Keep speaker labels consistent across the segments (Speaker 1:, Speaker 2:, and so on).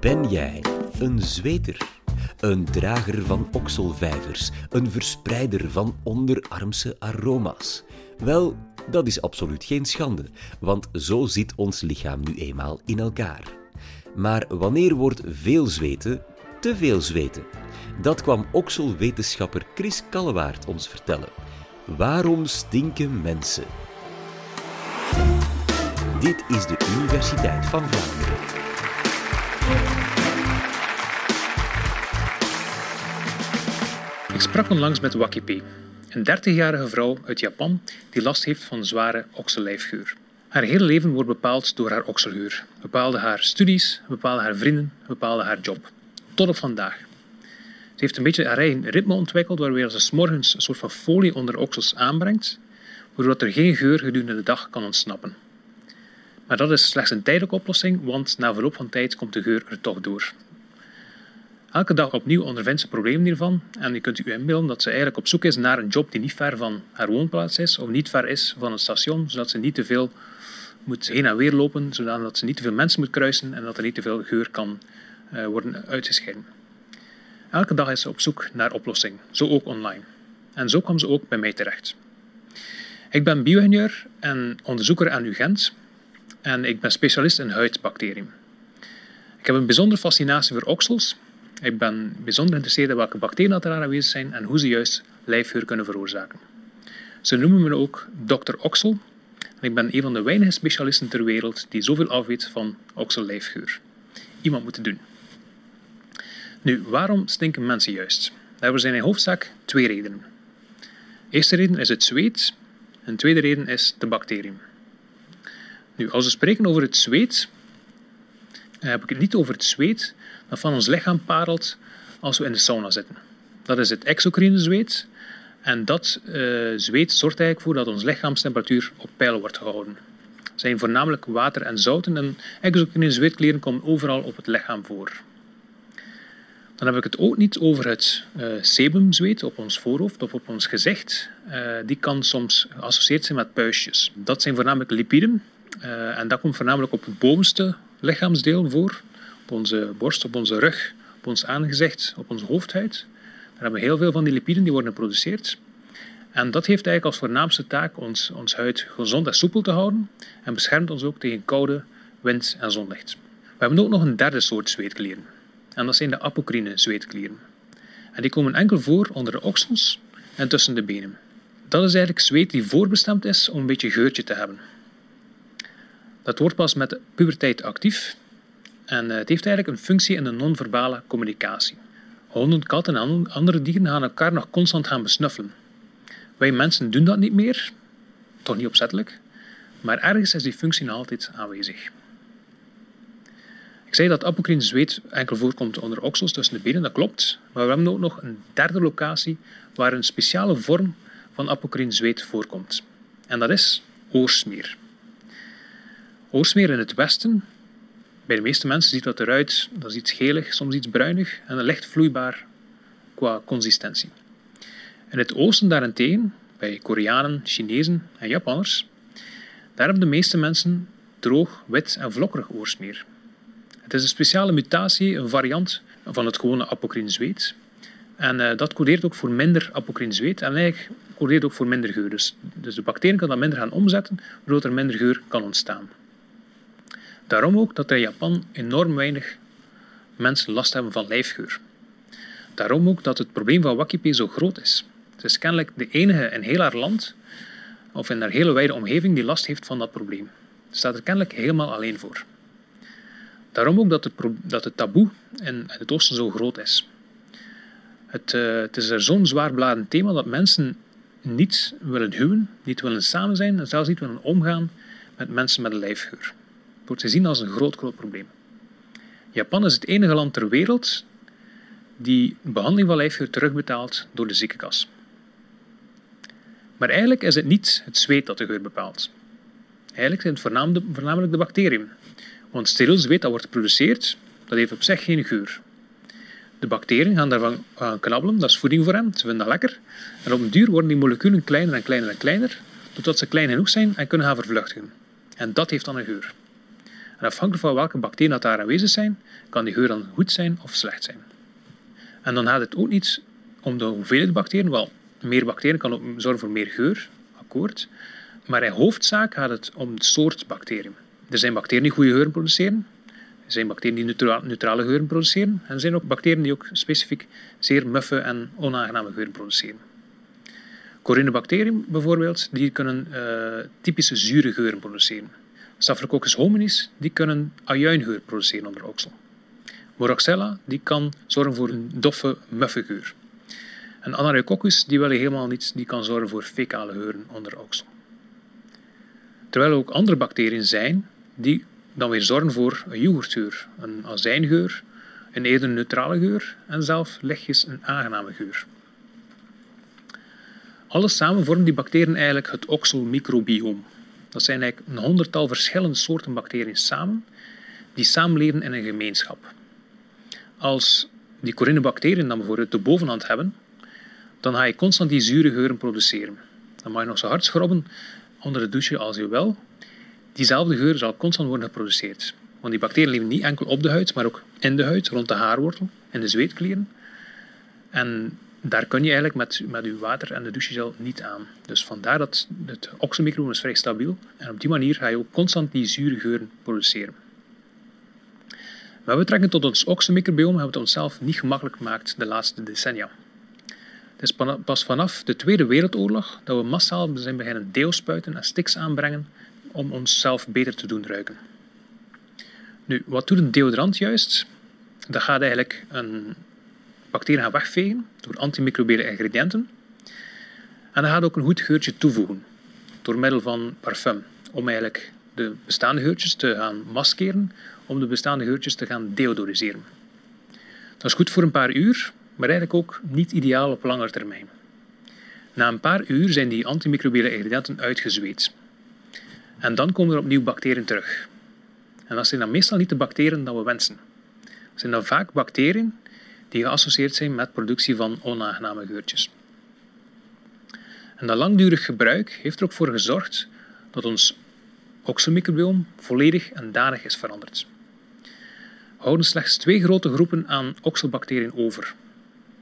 Speaker 1: Ben jij een zweter? Een drager van okselvijvers, een verspreider van onderarmse aroma's? Wel, dat is absoluut geen schande, want zo zit ons lichaam nu eenmaal in elkaar. Maar wanneer wordt veel zweten te veel zweten? Dat kwam okselwetenschapper Chris Kallewaard ons vertellen. Waarom stinken mensen? Dit is de Universiteit van Vlaanderen.
Speaker 2: Ik sprak onlangs met Wakipi, een 30-jarige vrouw uit Japan die last heeft van zware oksellijfgeur. Haar hele leven wordt bepaald door haar okselgeur. Bepaalde haar studies, bepaalde haar vrienden, bepaalde haar job. Tot op vandaag. Ze heeft een beetje haar eigen ritme ontwikkeld, waarbij ze morgens een soort van folie onder de oksels aanbrengt, waardoor er geen geur gedurende de dag kan ontsnappen. Maar dat is slechts een tijdelijke oplossing, want na verloop van tijd komt de geur er toch door. Elke dag opnieuw ondervindt ze problemen hiervan en je kunt u inbeelden dat ze eigenlijk op zoek is naar een job die niet ver van haar woonplaats is of niet ver is van een station, zodat ze niet te veel moet heen en weer lopen, zodat ze niet te veel mensen moet kruisen en dat er niet te veel geur kan uh, worden uitgescheiden. Elke dag is ze op zoek naar oplossing, zo ook online. En zo kwam ze ook bij mij terecht. Ik ben bio-ingenieur en onderzoeker aan UGent en ik ben specialist in huidbacteriën. Ik heb een bijzondere fascinatie voor oksels. Ik ben bijzonder geïnteresseerd in welke bacteriën er aanwezig zijn en hoe ze juist lijfgeur kunnen veroorzaken. Ze noemen me ook Dr. Oksel en ik ben een van de weinige specialisten ter wereld die zoveel afweet van oksellijfgeur. Iemand moet het doen. Nu, waarom stinken mensen juist? Daarvoor zijn in hoofdzaak twee redenen. De eerste reden is het zweet en de tweede reden is de bacteriën. Nu, als we spreken over het zweet, heb ik het niet over het zweet dat van ons lichaam parelt als we in de sauna zitten. Dat is het exocrine zweet en dat uh, zweet zorgt eigenlijk voor dat onze lichaamstemperatuur op peil wordt gehouden. Het zijn voornamelijk water en zouten en exocrine zweetkleren komen overal op het lichaam voor. Dan heb ik het ook niet over het uh, sebumzweet op ons voorhoofd of op ons gezicht. Uh, die kan soms geassocieerd zijn met puistjes. Dat zijn voornamelijk lipiden en dat komt voornamelijk op het bovenste lichaamsdeel voor. Onze borst, op onze rug, op ons aangezicht, op onze hoofdhuid. Daar hebben we heel veel van die lipiden die worden geproduceerd. En dat heeft eigenlijk als voornaamste taak ons, ons huid gezond en soepel te houden en beschermt ons ook tegen koude, wind en zonlicht. We hebben ook nog een derde soort zweetklieren. En dat zijn de apocrine zweetklieren. En die komen enkel voor onder de oksels en tussen de benen. Dat is eigenlijk zweet die voorbestemd is om een beetje geurtje te hebben. Dat wordt pas met de puberteit actief en het heeft eigenlijk een functie in de non-verbale communicatie. Honden, katten en andere dieren gaan elkaar nog constant gaan besnuffelen. Wij mensen doen dat niet meer, toch niet opzettelijk, maar ergens is die functie nog altijd aanwezig. Ik zei dat apocrine zweet enkel voorkomt onder oksels tussen de benen, dat klopt. Maar we hebben ook nog een derde locatie waar een speciale vorm van apocrine zweet voorkomt. En dat is oorsmeer. Oorsmeer in het westen, bij de meeste mensen ziet dat eruit, dat is iets gelig, soms iets bruinig en licht vloeibaar qua consistentie. In het oosten daarentegen, bij Koreanen, Chinezen en Japanners, daar hebben de meeste mensen droog, wit en vlokkerig oorsmeer. Het is een speciale mutatie, een variant van het gewone apocrine zweet. En uh, dat codeert ook voor minder apocrine zweet en eigenlijk codeert ook voor minder geur. Dus, dus de bacteriën kan dat minder gaan omzetten, waardoor er minder geur kan ontstaan. Daarom ook dat er in Japan enorm weinig mensen last hebben van lijfgeur. Daarom ook dat het probleem van Wakipi zo groot is. Het is kennelijk de enige in heel haar land, of in haar hele wijde omgeving, die last heeft van dat probleem. Ze staat er kennelijk helemaal alleen voor. Daarom ook dat het, dat het taboe in het oosten zo groot is. Het, uh, het is er zo'n zwaarbladend thema dat mensen niet willen huwen, niet willen samen zijn en zelfs niet willen omgaan met mensen met lijfgeur. Wordt gezien als een groot, groot probleem. Japan is het enige land ter wereld die behandeling van lijfgeur terugbetaalt door de ziekenkas. Maar eigenlijk is het niet het zweet dat de geur bepaalt. Eigenlijk zijn het voornamelijk de bacteriën want steriel zweet dat wordt geproduceerd, dat heeft op zich geen geur. De bacteriën gaan daarvan gaan knabbelen, dat is voeding voor hen, ze vinden dat lekker. En op een duur worden die moleculen kleiner en kleiner en kleiner, totdat ze klein genoeg zijn en kunnen gaan vervluchtigen. En dat heeft dan een geur. Afhankelijk van welke bacteriën dat daar aanwezig zijn, kan die geur dan goed zijn of slecht zijn. En dan gaat het ook niet om de hoeveelheid bacteriën. Wel, meer bacteriën kan ook zorgen voor meer geur, akkoord. Maar in hoofdzaak gaat het om de soort bacteriën. Er zijn bacteriën die goede geuren produceren. Er zijn bacteriën die neutrale geuren produceren. En er zijn ook bacteriën die ook specifiek zeer muffe en onaangename geuren produceren. Corinebacteriën bijvoorbeeld, die kunnen uh, typische zure geuren produceren. Staphylococcus hominis, die kunnen ajuingeur produceren onder oksel. Moraxella, die kan zorgen voor een doffe, muffe geur. En Anareococcus, die wil helemaal niet, die kan zorgen voor fecale geuren onder oksel. Terwijl er ook andere bacteriën zijn die dan weer zorgen voor een yoghurtgeur, een azijngeur, een eerder neutrale geur en zelf lichtjes een aangename geur. Alles samen vormen die bacteriën eigenlijk het okselmicrobioom. Dat zijn eigenlijk een honderdtal verschillende soorten bacteriën samen, die samenleven in een gemeenschap. Als die corinebacteriën dan bijvoorbeeld de bovenhand hebben, dan ga je constant die zure geuren produceren. Dan mag je nog zo hard schrobben onder de douche als je wil. Diezelfde geur zal constant worden geproduceerd. Want die bacteriën leven niet enkel op de huid, maar ook in de huid, rond de haarwortel, in de zweetklieren. En daar kun je eigenlijk met, met je water en de douchegel niet aan. Dus vandaar dat het oxymicrobiom is vrij stabiel. En op die manier ga je ook constant die zure geuren produceren. Met betrekking tot ons oxymicrobiom hebben we het onszelf niet gemakkelijk gemaakt de laatste decennia. Het is pas vanaf de Tweede Wereldoorlog dat we massaal zijn beginnen deelspuiten en stiks aanbrengen om onszelf beter te doen ruiken. Nu, wat doet een deodorant juist? Dat gaat eigenlijk een bacteriën gaan wegvegen door antimicrobiële ingrediënten. En dat gaat ook een goed geurtje toevoegen door middel van parfum, om eigenlijk de bestaande geurtjes te gaan maskeren, om de bestaande geurtjes te gaan deodoriseren. Dat is goed voor een paar uur, maar eigenlijk ook niet ideaal op langere termijn. Na een paar uur zijn die antimicrobiële ingrediënten uitgezweet. En dan komen er opnieuw bacteriën terug. En dat zijn dan meestal niet de bacteriën die we wensen. Dat zijn dan vaak bacteriën die geassocieerd zijn met productie van onaangename geurtjes. En dat langdurig gebruik heeft er ook voor gezorgd dat ons oxomicrobiom volledig en danig is veranderd. We houden slechts twee grote groepen aan oxalbacteriën over.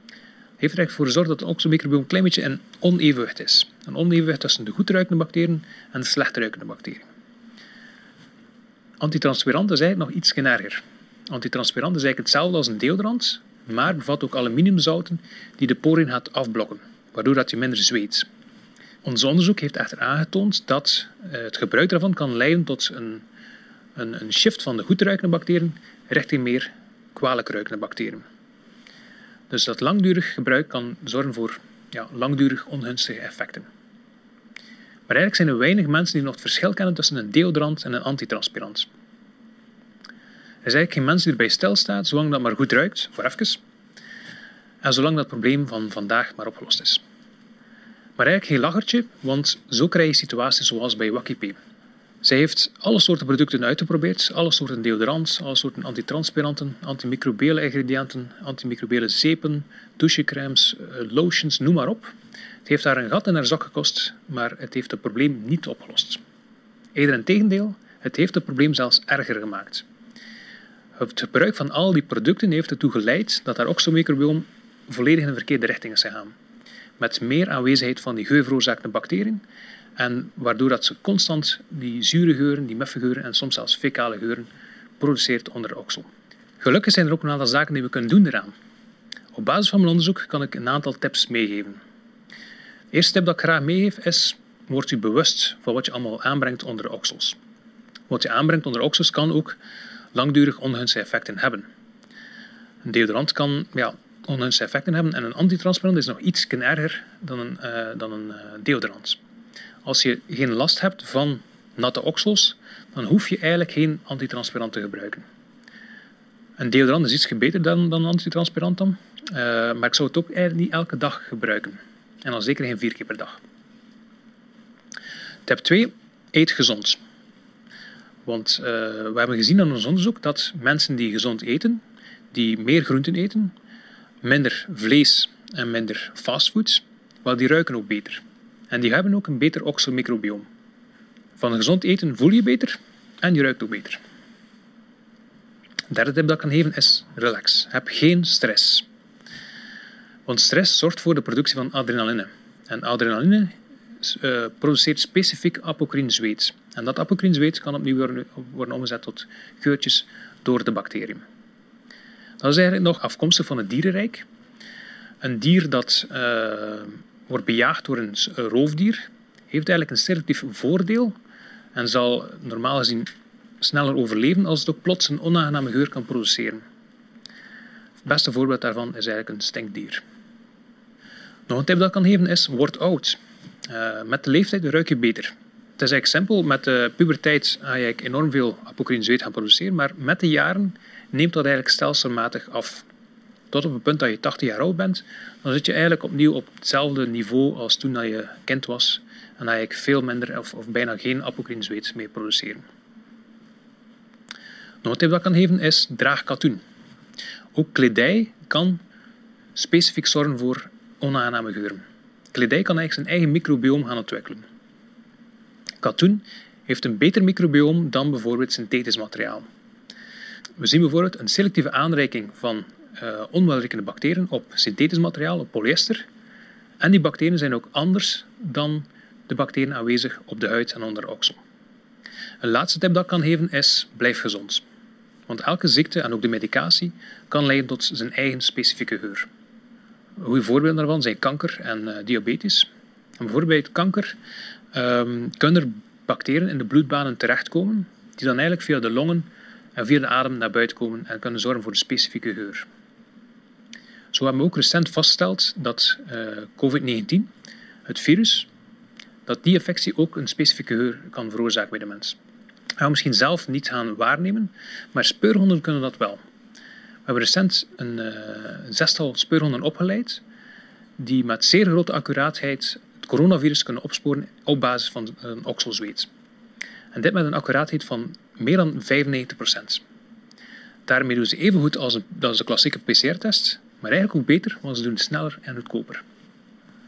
Speaker 2: Het heeft er voor gezorgd dat het oxomicrobiom een klein beetje in onevenwicht is. Een onevenwicht tussen de goedruikende bacteriën en de slechtruikende bacteriën. Antitranspirant is eigenlijk nog iets erger. Antitranspirant is eigenlijk hetzelfde als een deodorant, maar bevat ook aluminiumzouten die de poriën gaat afblokken, waardoor dat je minder zweet. Ons onderzoek heeft echter aangetoond dat eh, het gebruik daarvan kan leiden tot een, een, een shift van de goedruikende bacteriën richting meer kwalijk ruikende bacteriën. Dus dat langdurig gebruik kan zorgen voor ja, langdurig ongunstige effecten. Maar eigenlijk zijn er weinig mensen die nog het verschil kennen tussen een deodorant en een antitranspirant. Is eigenlijk geen mens die erbij stilstaat, zolang dat maar goed ruikt, voor even. En zolang dat probleem van vandaag maar opgelost is. Maar eigenlijk geen lachertje, want zo krijg je situaties zoals bij Wakipé. Zij heeft alle soorten producten uitgeprobeerd, alle soorten deodorants, alle soorten antitranspiranten, antimicrobiële ingrediënten, antimicrobiële zeepen, douchecrèmes, eh, lotions, noem maar op. Het heeft haar een gat in haar zak gekost, maar het heeft het probleem niet opgelost. Eerder in tegendeel, het heeft het probleem zelfs erger gemaakt. Het gebruik van al die producten heeft ertoe geleid dat haar oxomicrobiom volledig in de verkeerde richting is gegaan. Met meer aanwezigheid van die geurveroorzakende bacteriën en waardoor dat ze constant die zure geuren, die muffe geuren en soms zelfs fecale geuren produceert onder de oksel. Gelukkig zijn er ook een aantal zaken die we kunnen doen eraan. Op basis van mijn onderzoek kan ik een aantal tips meegeven. De eerste tip dat ik graag meegeef is, word u bewust van wat je allemaal aanbrengt onder de oksels. Wat je aanbrengt onder de oksels kan ook langdurig ongunstige effecten hebben. Een deodorant kan ja, ongunstige effecten hebben en een antitranspirant is nog iets erger dan een, uh, dan een uh, deodorant. Als je geen last hebt van natte oksels, dan hoef je eigenlijk geen antitranspirant te gebruiken. Een deodorant is iets beter dan, dan een antitranspirant dan, uh, maar ik zou het ook eigenlijk niet elke dag gebruiken. En dan zeker geen vier keer per dag. Tip 2. Eet gezond. Want uh, we hebben gezien aan ons onderzoek dat mensen die gezond eten, die meer groenten eten, minder vlees en minder fastfoods, wel die ruiken ook beter. En die hebben ook een beter oxalmicrobioom. Van gezond eten voel je beter en je ruikt ook beter. Een derde tip dat ik kan geven is relax. Heb geen stress. Want stress zorgt voor de productie van adrenaline. En adrenaline uh, produceert specifiek apocrine zweet. En dat apocrine zweet kan opnieuw worden, omgezet tot geurtjes door de bacteriën. Dat is eigenlijk nog afkomstig van het dierenrijk. Een dier dat uh, wordt bejaagd door een roofdier heeft eigenlijk een selectief voordeel en zal normaal gezien sneller overleven als het ook plots een onaangename geur kan produceren. Het beste voorbeeld daarvan is eigenlijk een stinkdier. Nog een tip dat ik kan geven is, word oud. Uh, met de leeftijd ruik je beter. Het is eigenlijk simpel, met de puberteit ga je enorm veel apocrine zweet gaan produceren, maar met de jaren neemt dat eigenlijk stelselmatig af. Tot op het punt dat je 80 jaar oud bent, dan zit je eigenlijk opnieuw op hetzelfde niveau als toen dat je kind was. En dan ik veel minder of, of bijna geen apocrine zweet meer produceren. Nog een tip dat ik kan geven is, draag katoen. Ook kledij kan specifiek zorgen voor onaangename geuren. Kledij kan eigenlijk zijn eigen microbioom gaan ontwikkelen. Katoen heeft een beter microbioom dan bijvoorbeeld synthetisch materiaal. We zien bijvoorbeeld een selectieve aanreiking van uh, onwelriekende bacteriën op synthetisch materiaal, op polyester. En die bacteriën zijn ook anders dan de bacteriën aanwezig op de huid en onder de oksel. Een laatste tip dat ik kan geven is: blijf gezond. Want elke ziekte en ook de medicatie kan leiden tot zijn eigen specifieke geur. Goede voorbeelden daarvan zijn kanker en uh, diabetes. En bijvoorbeeld bij kanker um, kunnen er bacteriën in de bloedbanen terechtkomen, die dan eigenlijk via de longen en via de adem naar buiten komen en kunnen zorgen voor een specifieke geur. Zo hebben we ook recent vastgesteld dat uh, COVID-19, het virus, dat die infectie ook een specifieke geur kan veroorzaken bij de mens. Dat gaan we misschien zelf niet gaan waarnemen, maar speurhonden kunnen dat wel. We hebben recent een, uh, een zestal speurhonden opgeleid die met zeer grote accuraatheid coronavirus kunnen opsporen op basis van een okselzweet. En dit met een accuraatheid van meer dan 95%. Daarmee doen ze even goed als, de klassieke PCR-test, maar eigenlijk ook beter, want ze doen het sneller en goedkoper.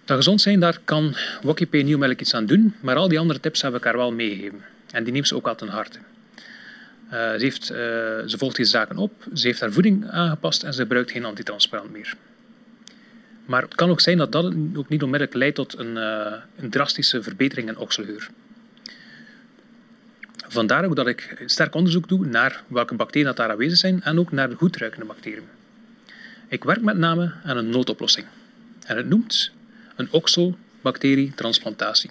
Speaker 2: Dat gezond zijn, daar kan WokieP Nieuwmelk iets aan doen, maar al die andere tips heb ik haar wel meegegeven. En die neemt ze ook al ten harte. Uh, ze, uh, ze volgt die zaken op, ze heeft haar voeding aangepast en ze gebruikt geen antitransparant meer. Maar het kan ook zijn dat dat ook niet onmiddellijk leidt tot een, uh, een drastische verbetering in okselgeur. Vandaar ook dat ik sterk onderzoek doe naar welke bacteriën dat daar aanwezig zijn en ook naar de goedruikende bacteriën. Ik werk met name aan een noodoplossing. En het noemt een oxobacterietransplantatie.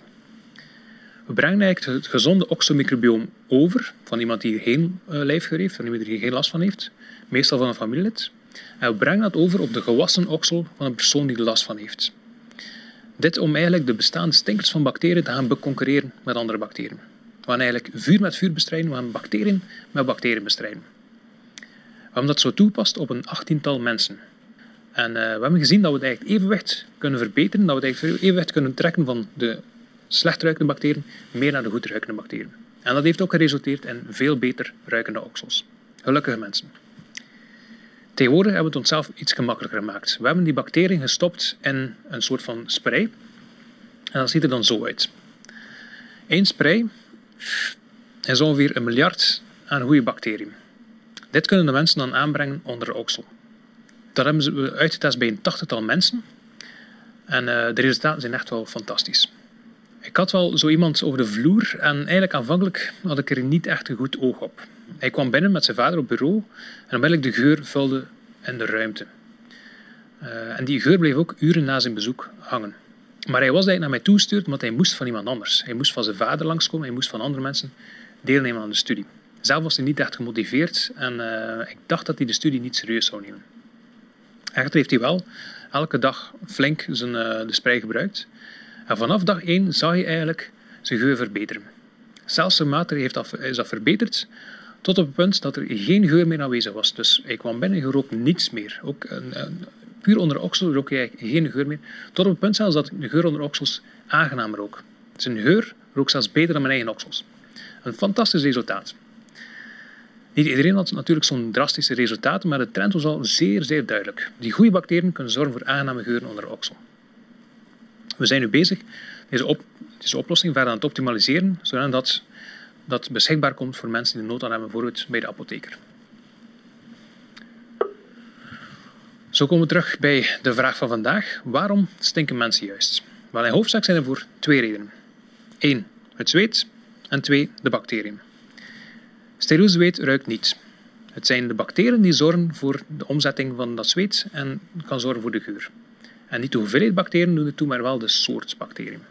Speaker 2: We brengen eigenlijk het gezonde oxomicrobioom over van iemand die geen uh, lijfgeur heeft, van iemand die er geen last van heeft, meestal van een familielid. En we brengen dat over op de gewassen oksel van een persoon die er last van heeft. Dit om eigenlijk de bestaande stinkers van bacteriën te gaan met andere bacteriën. We gaan eigenlijk vuur met vuur bestrijden, we gaan bacteriën met bacteriën bestrijden. We hebben dat zo toepast op een achttiental mensen. En uh, we hebben gezien dat we het evenwicht kunnen verbeteren, dat we het evenwicht kunnen trekken van de slecht ruikende bacteriën meer naar de goed ruikende bacteriën. En dat heeft ook geresulteerd in veel beter ruikende oksels. Gelukkige mensen. Tegenwoordig hebben we het onszelf iets gemakkelijker gemaakt. We hebben die bacteriën gestopt in een soort van spray. En dat ziet er dan zo uit. Eén spray is ongeveer een miljard aan goede bacteriën. Dit kunnen de mensen dan aanbrengen onder de oksel. Dat hebben ze uitgetest bij een tachtigtal mensen. En uh, de resultaten zijn echt wel fantastisch. Ik had wel zo iemand over de vloer en eigenlijk aanvankelijk had ik er niet echt een goed oog op. Hij kwam binnen met zijn vader op bureau en onmiddellijk de geur vulde in de ruimte. Uh, en die geur bleef ook uren na zijn bezoek hangen. Maar hij was eigenlijk naar mij toegestuurd omdat hij moest van iemand anders. Hij moest van zijn vader langskomen, hij moest van andere mensen deelnemen aan de studie. Zelf was hij niet echt gemotiveerd en uh, ik dacht dat hij de studie niet serieus zou nemen. Echter heeft hij wel elke dag flink zijn, uh, de sprei gebruikt. En vanaf dag 1 zag hij eigenlijk zijn geur verbeteren. Zelfs zijn mater heeft dat, is dat verbeterd tot op het punt dat er geen geur meer aanwezig was. Dus hij kwam binnen en rook niets meer. Ook een, een, puur onder oksel rook hij geen geur meer. Tot op het punt zelfs dat de geur onder oksels aangenaam rook. Zijn geur rook zelfs beter dan mijn eigen oksels. Een fantastisch resultaat. Niet iedereen had natuurlijk zo'n drastische resultaten, maar de trend was al zeer, zeer duidelijk. Die goede bacteriën kunnen zorgen voor aangename geuren onder de oksel. We zijn nu bezig deze, op, deze oplossing verder aan het optimaliseren, zodat dat beschikbaar komt voor mensen die nood aan hebben, bijvoorbeeld bij de apotheker. Zo komen we terug bij de vraag van vandaag. Waarom stinken mensen juist? Wel, in hoofdzaak zijn er voor twee redenen. Eén, het zweet. En twee, de bacteriën. Steriel zweet ruikt niet. Het zijn de bacteriën die zorgen voor de omzetting van dat zweet en kan zorgen voor de geur. En niet de hoeveelheid bacteriën doen het toe, maar wel de soort bacteriën.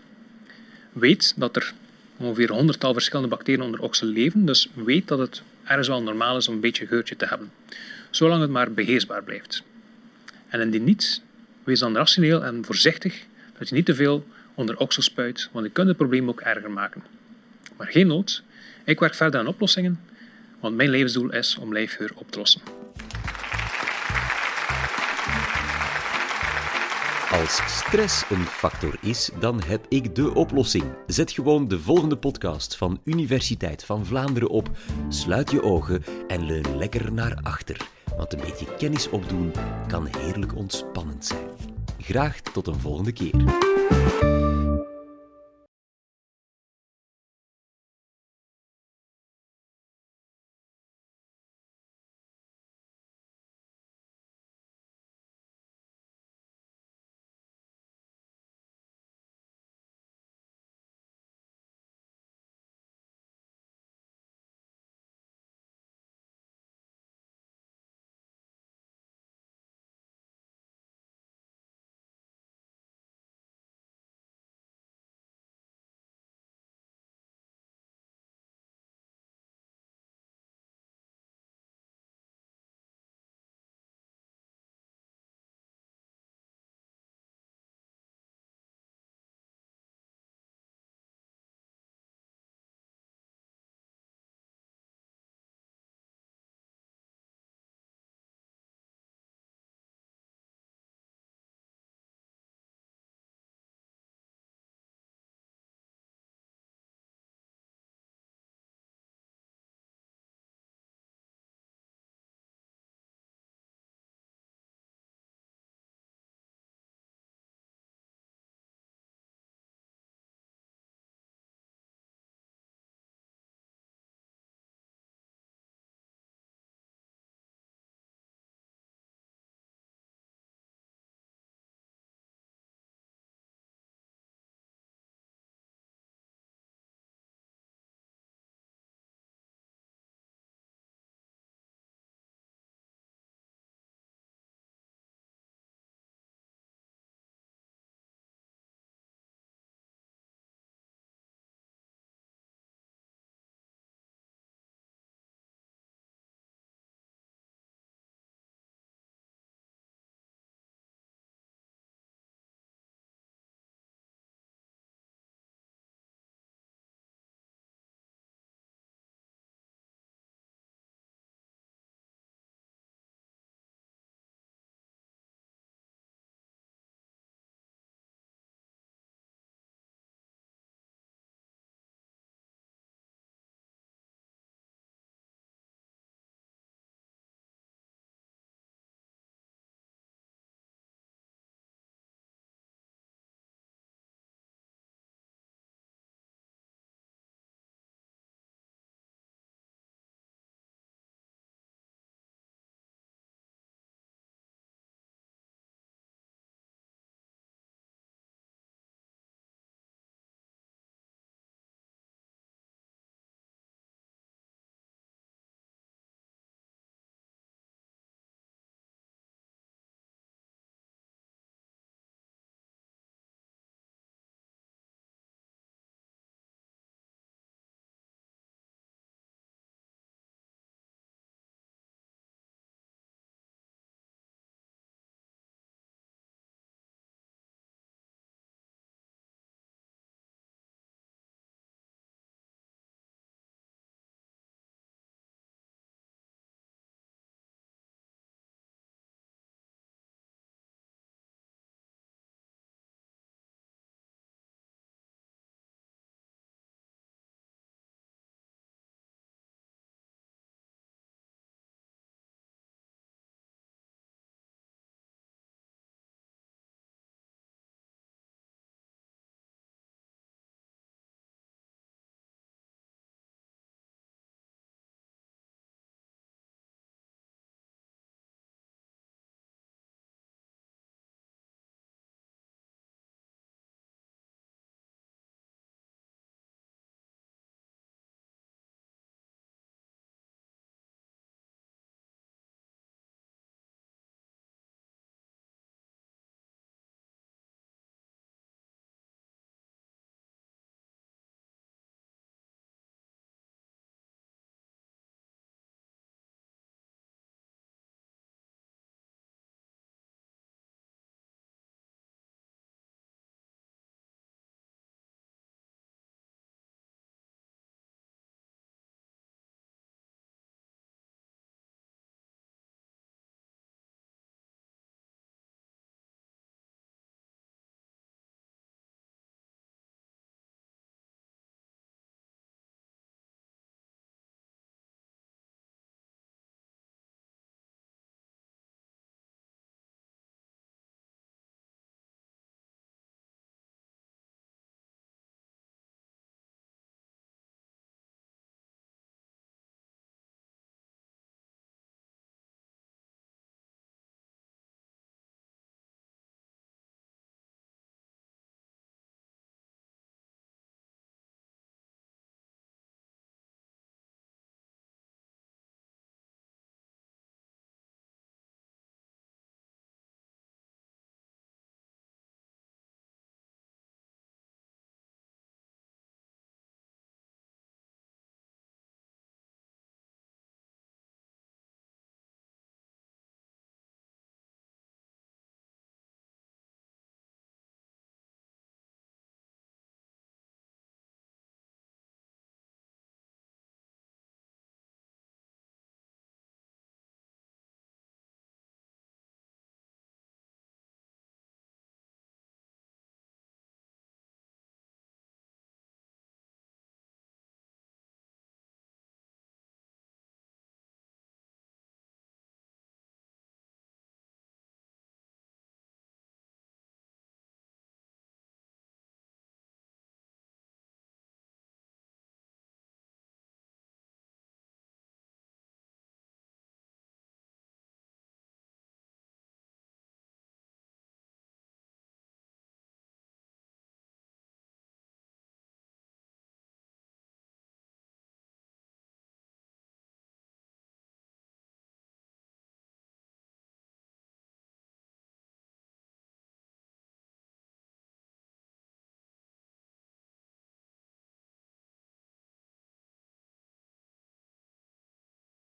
Speaker 2: Weet dat er ongeveer honderdtal verschillende bacteriën onder oksel leven, dus weet dat het ergens wel normaal is om een beetje geurtje te hebben. Zolang het maar beheersbaar blijft. En indien niet, wees dan rationeel en voorzichtig dat je niet te veel onder oksel spuit, want je kunt het probleem ook erger maken. Maar geen nood, ik werk verder aan oplossingen, want mijn levensdoel is om lijfgeur op te lossen.
Speaker 1: Als stress een factor is, dan heb ik de oplossing. Zet gewoon de volgende podcast van Universiteit van Vlaanderen op, sluit je ogen en leun lekker naar achter. Want een beetje kennis opdoen kan heerlijk ontspannend zijn. Graag tot een volgende keer.